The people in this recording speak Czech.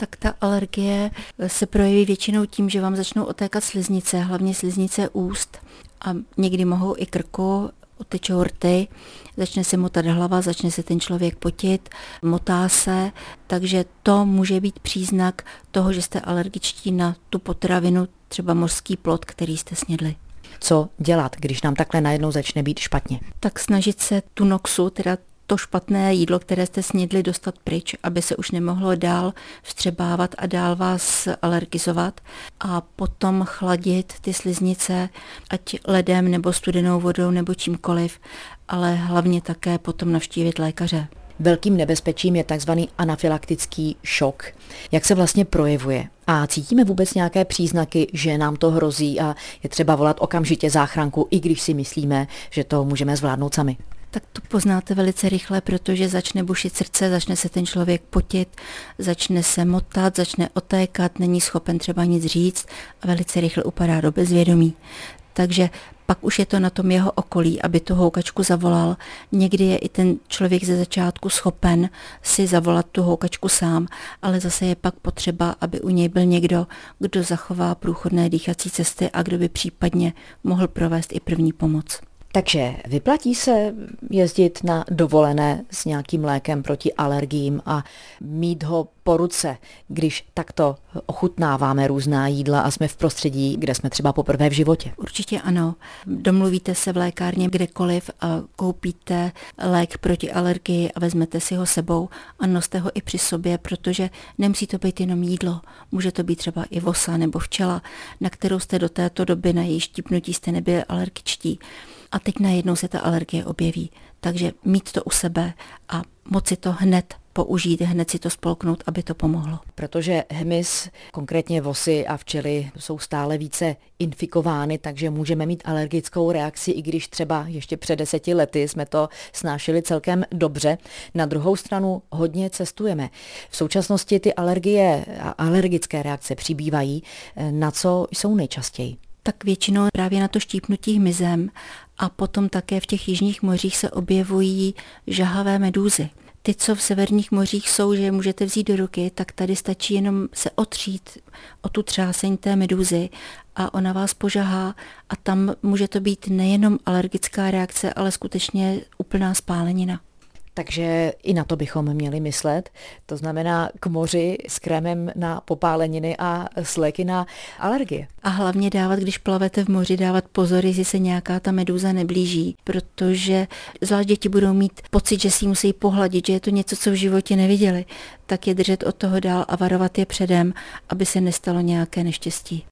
Tak ta alergie se projeví většinou tím, že vám začnou otékat sliznice, hlavně sliznice úst. A někdy mohou i krku, otečou rty, začne se motat hlava, začne se ten člověk potit, motá se, takže to může být příznak toho, že jste alergičtí na tu potravinu, třeba mořský plot, který jste snědli. Co dělat, když nám takhle najednou začne být špatně. Tak snažit se tu noxu, teda to špatné jídlo, které jste snědli, dostat pryč, aby se už nemohlo dál vstřebávat a dál vás alergizovat a potom chladit ty sliznice, ať ledem nebo studenou vodou nebo čímkoliv, ale hlavně také potom navštívit lékaře. Velkým nebezpečím je tzv. anafylaktický šok. Jak se vlastně projevuje? A cítíme vůbec nějaké příznaky, že nám to hrozí a je třeba volat okamžitě záchranku, i když si myslíme, že to můžeme zvládnout sami? Tak to poznáte velice rychle, protože začne bušit srdce, začne se ten člověk potit, začne se motat, začne otékat, není schopen třeba nic říct a velice rychle upadá do bezvědomí. Takže pak už je to na tom jeho okolí, aby tu houkačku zavolal. Někdy je i ten člověk ze začátku schopen si zavolat tu houkačku sám, ale zase je pak potřeba, aby u něj byl někdo, kdo zachová průchodné dýchací cesty a kdo by případně mohl provést i první pomoc. Takže vyplatí se jezdit na dovolené s nějakým lékem proti alergiím a mít ho po ruce, když takto ochutnáváme různá jídla a jsme v prostředí, kde jsme třeba poprvé v životě. Určitě ano. Domluvíte se v lékárně kdekoliv a koupíte lék proti alergii a vezmete si ho sebou a noste ho i při sobě, protože nemusí to být jenom jídlo. Může to být třeba i vosa nebo včela, na kterou jste do této doby na její štípnutí jste nebyli alergičtí a teď najednou se ta alergie objeví. Takže mít to u sebe a moci to hned použít, hned si to spolknout, aby to pomohlo. Protože hmyz, konkrétně vosy a včely jsou stále více infikovány, takže můžeme mít alergickou reakci, i když třeba ještě před deseti lety jsme to snášeli celkem dobře. Na druhou stranu hodně cestujeme. V současnosti ty alergie a alergické reakce přibývají. Na co jsou nejčastěji? Tak většinou právě na to štípnutí hmyzem a potom také v těch jižních mořích se objevují žahavé medúzy. Ty, co v severních mořích jsou, že je můžete vzít do ruky, tak tady stačí jenom se otřít o tu třáseň té medúzy a ona vás požahá a tam může to být nejenom alergická reakce, ale skutečně úplná spálenina. Takže i na to bychom měli myslet. To znamená k moři s krémem na popáleniny a s léky na alergie. A hlavně dávat, když plavete v moři, dávat pozor, jestli se nějaká ta meduza neblíží, protože zvlášť děti budou mít pocit, že si musí pohladit, že je to něco, co v životě neviděli, tak je držet od toho dál a varovat je předem, aby se nestalo nějaké neštěstí.